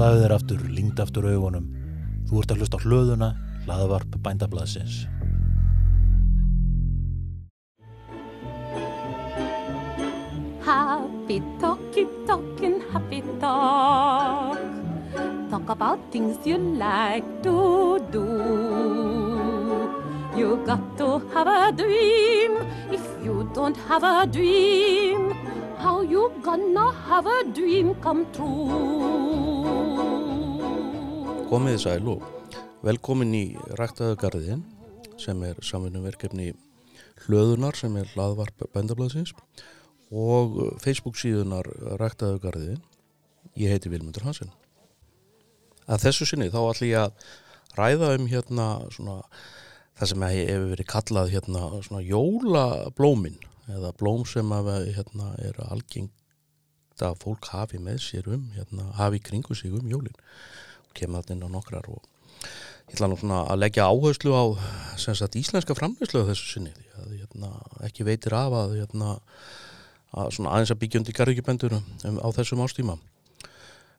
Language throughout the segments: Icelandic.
Slaðu þér aftur, lingd aftur augunum. Þú ert að hlusta á hlöðuna, hlaðvarp bændablaðsins. Happy talky talking happy talk. Talk about things you like to do. You got to have a dream. If you don't have a dream, how you gonna have a dream come true? Komiði sæl og velkomin í Ræktaðu garðin sem er samvinnumverkefni hlöðunar sem er hlaðvarp bændablaðsins og Facebook síðunar Ræktaðu garðin. Ég heiti Vilmundur Hansen. Að þessu sinni þá ætlum ég að ræða um hérna svona það sem hefur verið kallað hérna svona jólablómin eða blóm sem að hérna er algengt að fólk hafi með sér um, hérna hafi kringu sig um jólinn kemur þetta inn á nokkrar og ég ætla nú svona að leggja áherslu á sagt, íslenska framleyslu á þessu sinni að hérna, ekki veitir af að, hérna, að aðeins að byggja undir garðugjubendunum um, á þessum ástíma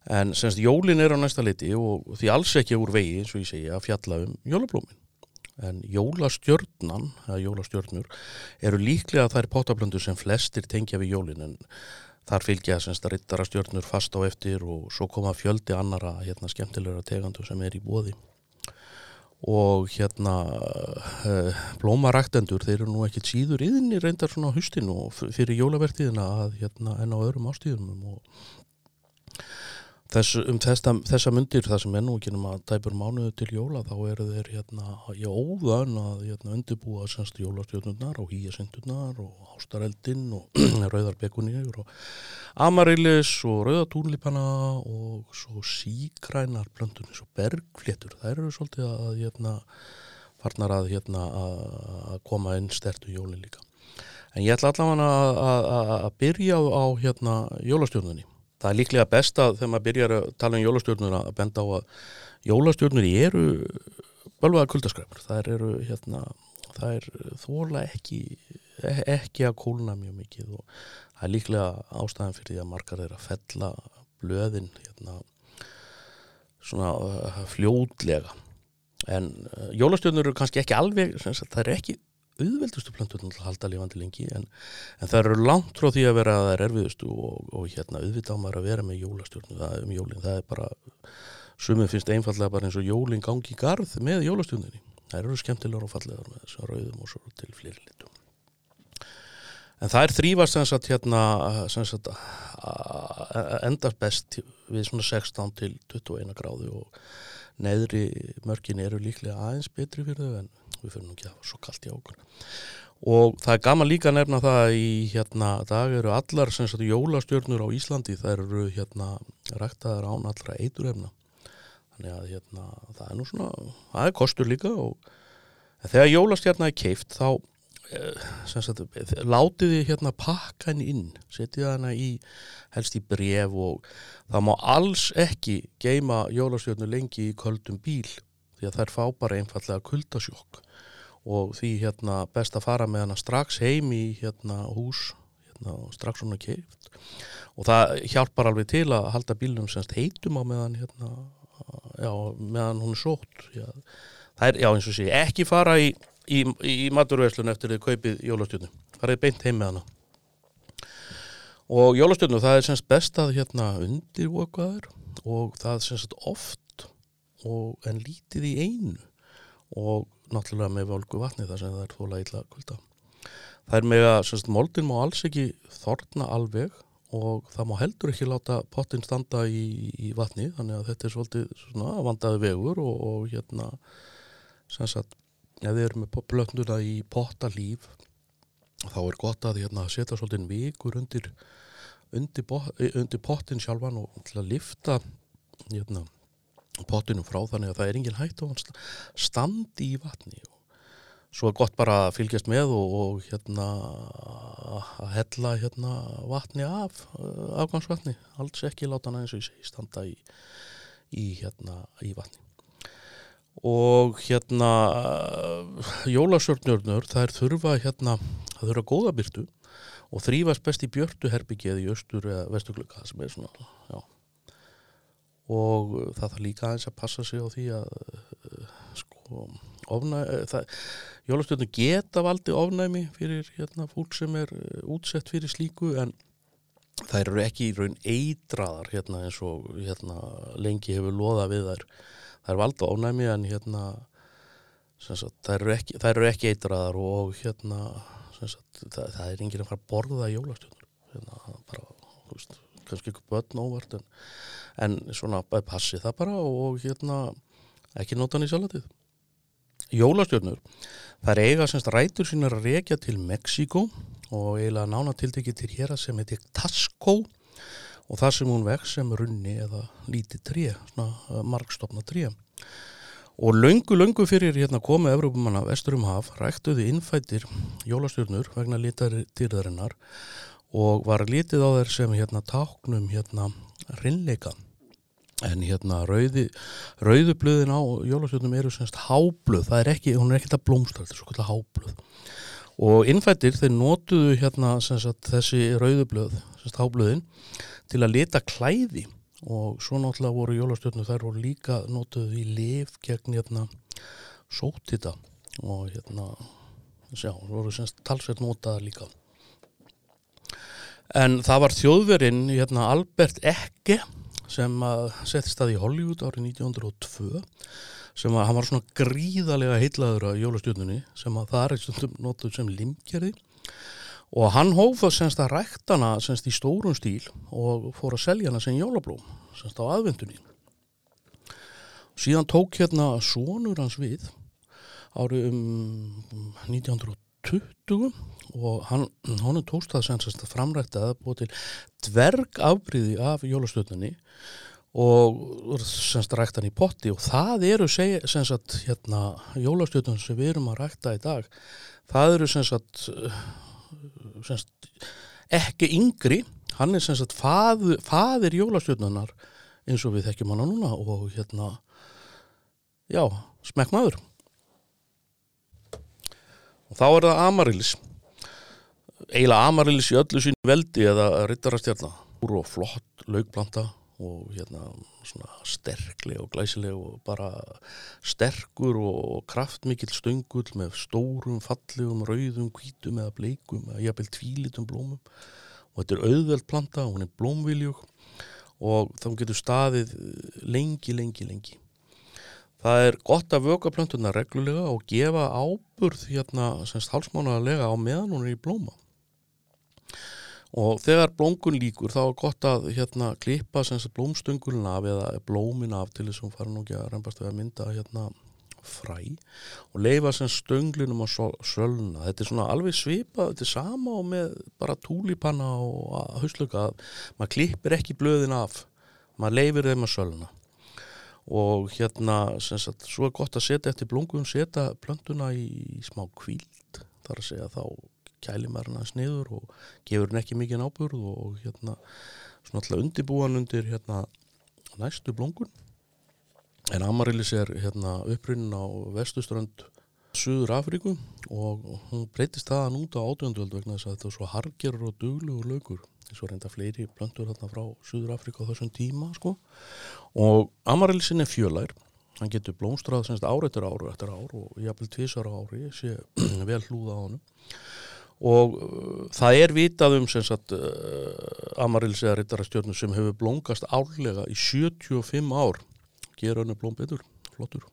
en semst jólin er á næsta liti og því alls ekki úr vegi eins og ég segja að fjalla um jólablómin. En jólastjörnan jólastjörnur eru líklega þær potablöndur sem flestir tengja við jólin en Þar fylgja semst að rittara stjórnur fast á eftir og svo koma fjöldi annara hérna skemmtilegra tegandu sem er í bóði. Og hérna uh, blómaræktendur, þeir eru nú ekkit síður yðinni reyndar svona á hustinu og fyrir jólavertíðina að hérna enn á öðrum ástíðunum og Þess, um þessa, þessa myndir, það sem ennú ekki um að tæpur mánuðu til jóla, þá eru þeir hérna í óðan að hérna, undirbúa semst jólastjóðnurnar og hýjasindurnar og ástareldinn og rauðarbekunir og amarillis og rauðatúnlipana og svo síkrænar blöndunni, svo bergflétur, þær eru svolítið að hérna, farnar að, hérna, að koma inn stertu jólin líka. En ég ætla allavega að byrja á hérna, jólastjóðnunni það er líklega best að þegar maður byrjar að tala um jólastjórnur að benda á að jólastjórnur eru bölvaða kuldaskrefur það eru hérna það er þóla ekki ekki að kóluna mjög mikið og það er líklega ástæðan fyrir því að margar er að fella blöðin hérna svona uh, fljóðlega en uh, jólastjórnur eru kannski ekki alveg það er ekki auðveldustu plöntunum til að halda lifandi lengi en, en það eru langt frá því að vera að það er erfiðustu og, og hérna auðvitað maður að vera með jólastjórnum það er um jólinn, það er bara sumið finnst einfallega bara eins og jólinn gangi í garð með jólastjórnunni, það eru skemmtilegar og fallegar með þessar rauðum og svo til fleiri litum. En það er þrývast sem sagt hérna sem sagt endast best við svona 16 til 21 gráðu og neðri mörkin eru líklega aðeins betri fyrir þau en við fyrir nú ekki að það var svo kallt í ákvörna og það er gaman líka að nefna það í hérna dag eru allar sem sagt jólastjörnur á Íslandi. Það eru hérna ræktaðar án allra eiturefna. Þannig að hérna það er nú svona það er kostur líka og þegar jólastjörna er keift þá eh, Sagt, látið þið hérna pakka henni inn. Setið hana í helst í bref og það má alls ekki geima jólastjörnu lengi í köldum bíl því að þær fá bara einfallega kuldasjokk og því hérna best að fara með hana strax heim í hérna hús hérna, strax svona keift og það hjálpar alveg til að halda bílunum semst heitum á meðan hérna já, meðan hún er sótt. Já, það er, já eins og sé, ekki fara í, í, í maturveslun eftir þið kaupið jólastjórnu, farið beint heim með hana. Og jólastjórnu það er semst best að hérna undirvokaður og það semst oft og en lítið í einu. Og náttúrulega með volgu vatni þar sem það er þóla illa kvölda. Það er með að moldin má alls ekki þorna alveg og það má heldur ekki láta pottin standa í, í vatni þannig að þetta er svolítið vandaði vegur og, og hérna sem sagt, ef þið eru með blönduna í pottalíf þá er gott að hérna, setja svolítið vikur undir, undir, undir pottin sjálfan og lifta hérna pottinum frá þannig að það er engin hægt og standi í vatni. Og svo er gott bara að fylgjast með og, og hérna að hella hérna vatni af afgangsvatni, alls ekki láta hann eins og ég standa í, í hérna í vatni. Og hérna jólasjörnjörnur það er þurfa hérna það þurfa góða byrtu og þrýfast best í björtu herbyggið í östur eða vestuglöka sem er svona já og það þarf líka aðeins að passa sig á því að uh, sko uh, það, jólastjörnum geta valdi ofnæmi fyrir hérna, fólk sem er uh, útsett fyrir slíku en þær eru ekki í raun eitraðar hérna eins og hérna lengi hefur loða við þær. Þær valda ofnæmi en hérna sagt, þær, eru ekki, þær eru ekki eitraðar og hérna sagt, það, það er enginn að fara að borða jólastjörnur hérna bara, þú veist kannski ekki börn óvart en, en svona passi það bara og hérna ekki nota hann í salatið. Jólastjörnur það er eiga semst rætur sínar að reykja til Mexíkó og eiginlega nánatiltekið til hér sem heitir Tasco og það sem hún vex sem runni eða lítið tré, svona margstofna tré. Og löngu, löngu fyrir hérna komið Evrópumanna vesturum haf ræktuði innfættir jólastjörnur vegna litartýrðarinnar og var litið á þeir sem hérna táknum hérna rinnleika en hérna rauði rauðublöðin á jólasjónum eru semst háblöð, það er ekki, hún er ekkert að blómstra þetta er svo kallar háblöð. Og innfættir þeir notuðu hérna sagt, þessi rauðublöð, semst háblöðin til að leta klæði. Og svo náttúrulega voru jólastjörnum þær voru líka notuðu í lif gegn hérna sótita og hérna sjá, voru semst talsveit notaða líka En það var þjóðverinn hérna, Albert Ecke sem settist það í Hollywood árið 1902 sem að hann var svona gríðarlega heitlaður á jólastjórnunni sem að það er eitthvað notuð sem limgerði og hann hófað semst að ræktana semst í stórun stíl og fór að selja hana sem jólablóm semst á aðvendunni. Síðan tók hérna sonur hans við árið um 1920 og hann, honum tókst það að framrækta að búið til dvergafbríði af jólastjórnunni og semst rækta hann í potti og það eru semst hérna jólastjórnun sem við erum að rækta í dag það eru semst að semst ekki yngri hann er semst að faður, faðir jólastjórnunar eins og við þekkjum hana núna og hérna já, smekkmaður og þá er það Amaryllis. Eiginlega Amaryllis í öllu sín veldi eða rittarastjarnar úr og flott laugplanta og hérna svona sterkleg og glæsileg og bara sterkur og kraftmikill stöngull með stórum, fallegum, rauðum, hvítum eða bleikum eða jafnvel tvílitum blómum. Og þetta er auðveld planta hún er blómviljug og þá getur staðið lengi, lengi, lengi. Það er gott að vöka plantuna reglulega og gefa áburð hérna semst halsmánaðarlega á meðan hún er í blóma. Og þegar blóngun líkur þá er gott að hérna klippa blómstöngulin af eða blómin af til þess að hún fara nú ekki að reymbast við að mynda hérna fræ og leifa sem stönglinum á söluna þetta er svona alveg svipað þetta er sama og með bara túlipanna og hauslöka maður klippir ekki blöðin af maður leifir þeim á söluna og hérna sagt, svo er gott að setja eftir blóngun setja plöntuna í, smá kvíld þar að segja þá kæli maður hann sniður og gefur hann ekki mikið nábúrð og hérna svona alltaf undibúan undir hérna næstu blóngun en Amaryllis er hérna upprunnin á vestuströnd Suður Afríku og hún breytist það út á átjöndvöld vegna þess að þetta er svo hargerur og duglugur lögur þess að reynda fleiri blöndur þarna frá Suður Afríku á þessum tíma sko. Og Amaryllisin er fjölær. Hann getur blómstrað semst ár eftir ár eftir ár og jafnvel tvísar ári sé vel hlúða á hann og uh, það er vitað um sem sagt uh, Amarils eða Rittarastjörnum sem hefur blóngast álega í 75 ár. Gera henni blóm betur, flottur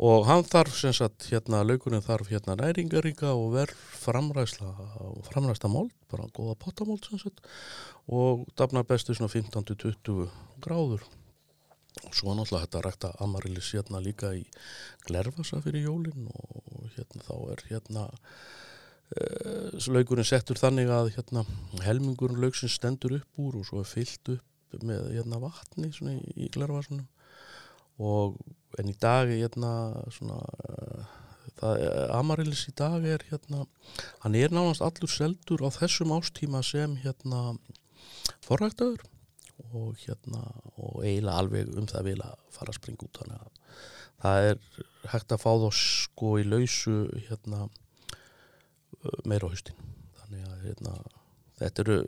og hann þarf sem sagt hérna laukurinn þarf hérna næringaríka og verð framræsla framræsta mold, bara goða pottamold sem sagt. Og dafnar bestu svona 15-20 gráður. Og svo náttúrulega þetta rækta Amarilis hérna líka í Glervasa fyrir jólinn og hérna þá er hérna Uh, laugurinn settur þannig að hérna, helmingurinn laugsins stendur upp úr og svo er fyllt upp með hérna, vatni í, í glarvarsunum og en í dag hérna, svona, uh, Amaryllis í dag er hérna, hann er nánast allur seldur á þessum ástíma sem hérna forræktaður og hérna og eiginlega alveg um það vil að fara að springa út. Þannig að það er hægt að fá þá sko í lausu hérna meira á haustin. Þannig að hérna, þetta eru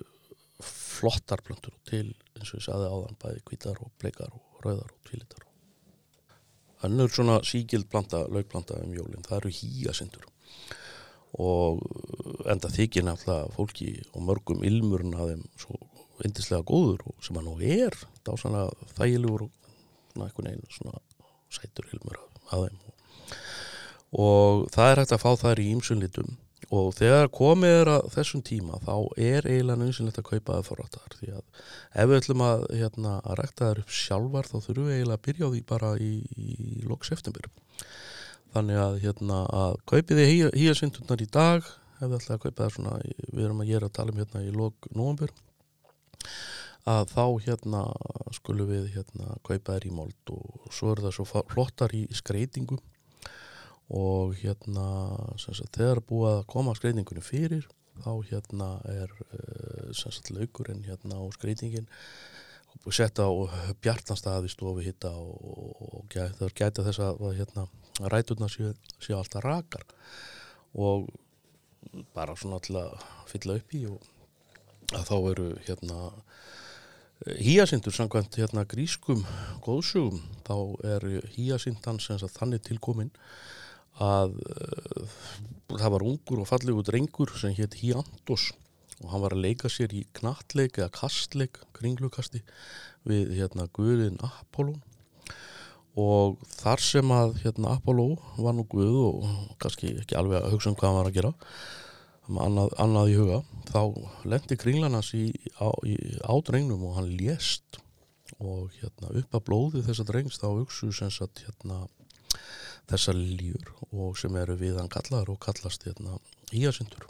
flottar plöntur til eins og ég saði áðan bæði hvítar og bleikar og rauðar og tvílitar önnur svona sígild planta, laugplanta um jólinn, það eru hýjasindur og enda þykir nefnilega fólki og mörgum ilmurinn að þeim svo indislega góður og sem hann nú er dásanlega þægilegur og svona einhvern veginn svona sætur ilmur að þeim. Og það er hægt að fá þær í ímsunlitum og þegar komið er að þessum tíma þá er eiginlega nöðsynlegt að kaupa það forrættar því að ef við ætlum að, hérna, að rækta þær upp sjálfar þá þurfum við eiginlega að byrja á því bara í, í loks eftirbyr þannig að, hérna, að kaupið þið hýjasvindunar í dag ef við ætlum að kaupa það svona við erum að gera að tala um hérna í lok nógumbur að þá hérna skulum við hérna kaupa þær í mold. Og svo er það svo flottar í skreitingum og hérna sagt, þegar búið að koma skreitingunni fyrir þá hérna er uh, sagt, laukurinn hérna á skreitingin og setja á bjartanstaði stofi hitta og, og gæta, gæta þess að hérna, ræturna séu, séu alltaf rakar. Og bara svona að fylla upp í og þá eru hérna híasindur samkvæmt hérna grískum góðsugum þá er híasindan þannig tilkominn að uh, það var ungur og fallegur drengur sem hétt Híandos og hann var að leika sér í knattleik eða kastleik, kringlukasti við hérna Guðin Apollón og þar sem að hérna Apolló var nú Guð og kannski ekki alveg að hugsa um hvað hann var að gera annað, annað í huga þá lendi kringlanas í, á, í, á drengnum og hann lést. Og hérna upp að blóði þessa drengs þá hugsu sem sagt hérna þessar lífur og sem eru viðan kallaðar og kallast hérna híasindur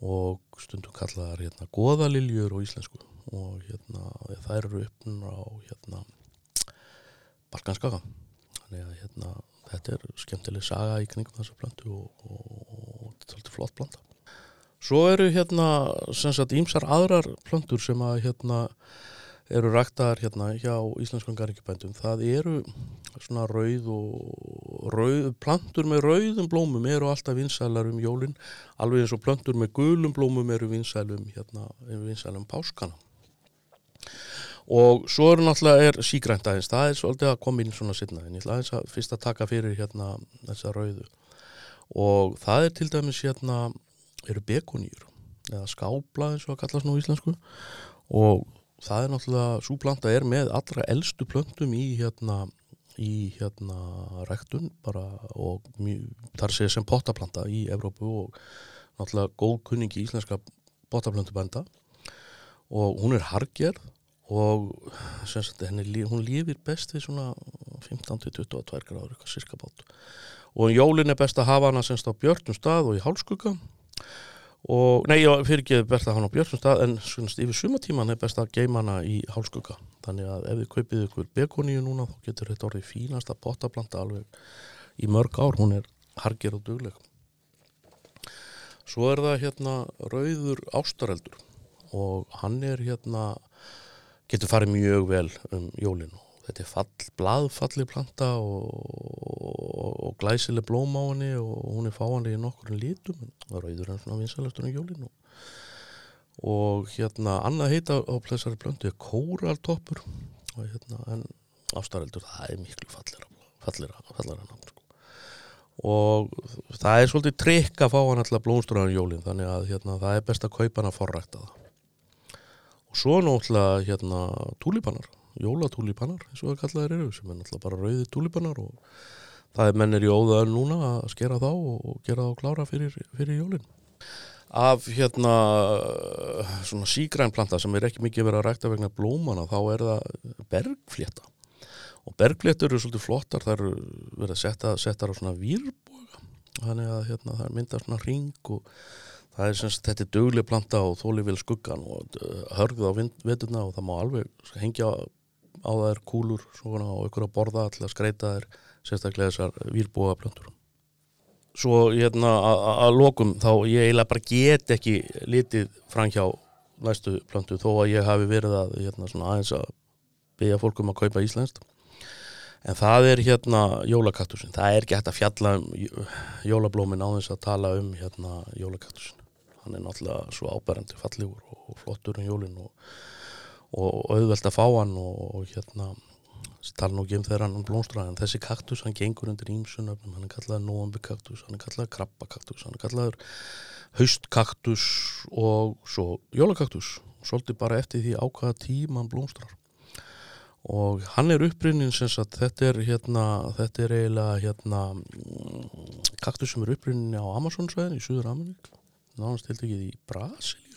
og stundum kallaðar hérna goðaliljur og íslensku. Og hérna það eru uppn á hérna Balkanskaka þannig að hérna þetta er skemmtileg saga í kringum þessu plantu og, og, og þetta er alltaf flott planta. Svo eru hérna sem sagt ímsar aðrar plantur sem að hérna eru ræktaðar hérna hjá íslenskum garðingibændum það eru svona rauð og rauð, plantur með rauðum blómum eru alltaf vinsælar um jólin alveg eins og plantur með gulum blómum eru vinsælum hérna, vinsælum páskana. Og svo eru náttúrulega er sígrænt aðeins, það er svolítið að koma inn svona sinna, en ég ætla aðeins að fyrst að taka fyrir hérna þessa rauðu. Og það er til dæmis hérna eru bekonýr eða skábla eins og að kallast nú íslensku. Og það er náttúrulega, svo planta er með allra eldstu plöntum í hérna í hérna ræktun bara og þar sé sem pottaplanta í Evrópu og náttúrulega góð kunningi íslenska pottaplöntubænda. Og hún er hargerð og sagt, henni, hún lífir best við svona 15-22 gráður eitthvað sirka bát. Og jólin er best að hafa hana semst á björnum stað og í hálskugga og, nei, fyrir ekki hafa hana á björnum stað en svona, yfir sumatíman er best að geima hana í hálskugga þannig að ef þið kaupið ykkur bekoníu núna þá getur þetta orðið fínasta pottaplanta alveg í mörg ár, hún er harger og dugleg. Svo er það hérna rauður ástareldur og hann er hérna getur farið mjög vel um jólinu. Þetta er fall, bladfalli planta og, og, og glæsileg blóm á henni og hún er fáanlega í nokkur lítum það rauður hann svona vinsalöftur um jólinu og hérna annað heita á plessari plöntu er kóraltoppur. Og hérna en ástareldur það er miklu fallera fallera, fallera nátt sko. og það er svolítið trikk að fá hann alltaf blómstúraðan jólin þannig að hérna, það er best að kaupa hann að forrækta það og svo náttúrulega hérna túlipanar, jólatúlipanar eins og það kallaðir eru, sem er náttúrulega bara rauði túlipanar og það er mennir í óðaðan núna að skera þá og gera þá klára fyrir, fyrir jólin. Af hérna svona sígrænplanta sem er ekki mikið verið að rækta vegna blómana þá er það bergflétta. Og bergfléttur eru svolítið flottar það eru verið að setja settar á svona výrboga þannig að hérna það myndar svona ring og það er semst, þetta er dögleg planta og þóli vil skuggan og uh, hörgð á veturna og það má alveg hengja á þær kúlur svona, og ykkur að borða til að skreita þær sérstaklega þessar výrbúa plöntur svo hérna að lokum þá ég eiginlega bara get ekki litið framhjá næstu plöntu þó að ég hafi verið að hérna, aðeins að byggja fólkum að kaupa íslenskt. En það er hérna jólakattusin það er ekki hægt að fjalla um jólablómin á þess að tala um hérna jólakattusin hann er náttúrulega svo ábærandi fallegur og flottur um jólin og, og auðvelt að fá hann og, og hérna tala nú ekki um þegar hann blómstra en þessi kaktus hann gengur undir ímsunöfnum hann er kallaður nóambikaktus, hann er kallaður krabbakaktus hann er kallaður haustkaktus og svo jólakaktus svolítið bara eftir því ákvaða tíma hann blómstrar. Og hann er upprinnin sem sagt þetta er hérna þetta er eiginlega hérna kaktus sem er upprinnin á Amazonsvæðin í Suður Amerík náðan stilt ekki í Brasilíu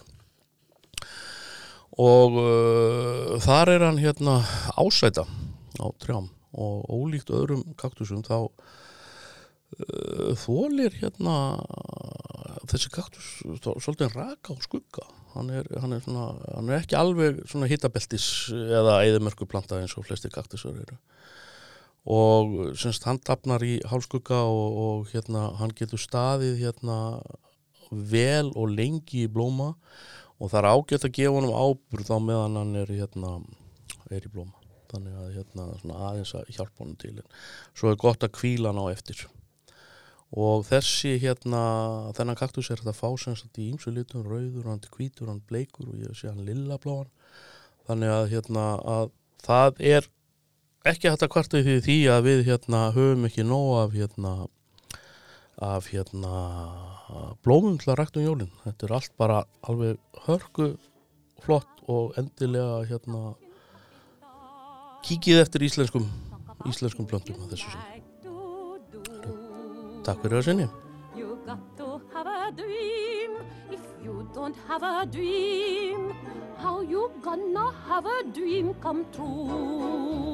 og uh, þar er hann hérna ásæta á trjám. Og ólíkt öðrum kaktusum þá uh, þólir hérna þessi kaktus þá, svolítið raka og skugga. Hann er, hann er, svona, hann er ekki alveg svona hitabeltis eða eðimörku planta eins og flesti kaktusar eru. Og semst hann tapnar í hálskugga og, og hérna hann getur staðið hérna vel og lengi í blóma. og það er ágætt að gefa honum ábyrð þá meðan hann er hérna er í blóma. Þannig að hérna aðeins að hjálpa honum til svo er gott að kvíla hann á eftir. Og þessi hérna þennan kaktus er þetta að fá semst í ímsu litum, rauður, hann til hvítur, hann bleikur og ég sé hann lilla bláan. Þannig að hérna að það er ekki hægt að kvarta því því að við hérna höfum ekki nóg af hérna af hérna blómum til að rækta um jólinn þetta er allt bara alveg hörku flott og endilega hérna kíkið eftir íslenskum íslenskum blöndum að þessu sem Takk fyrir að sinni You got to have a dream. If you don't have a dream, how you gonna have a dream come true?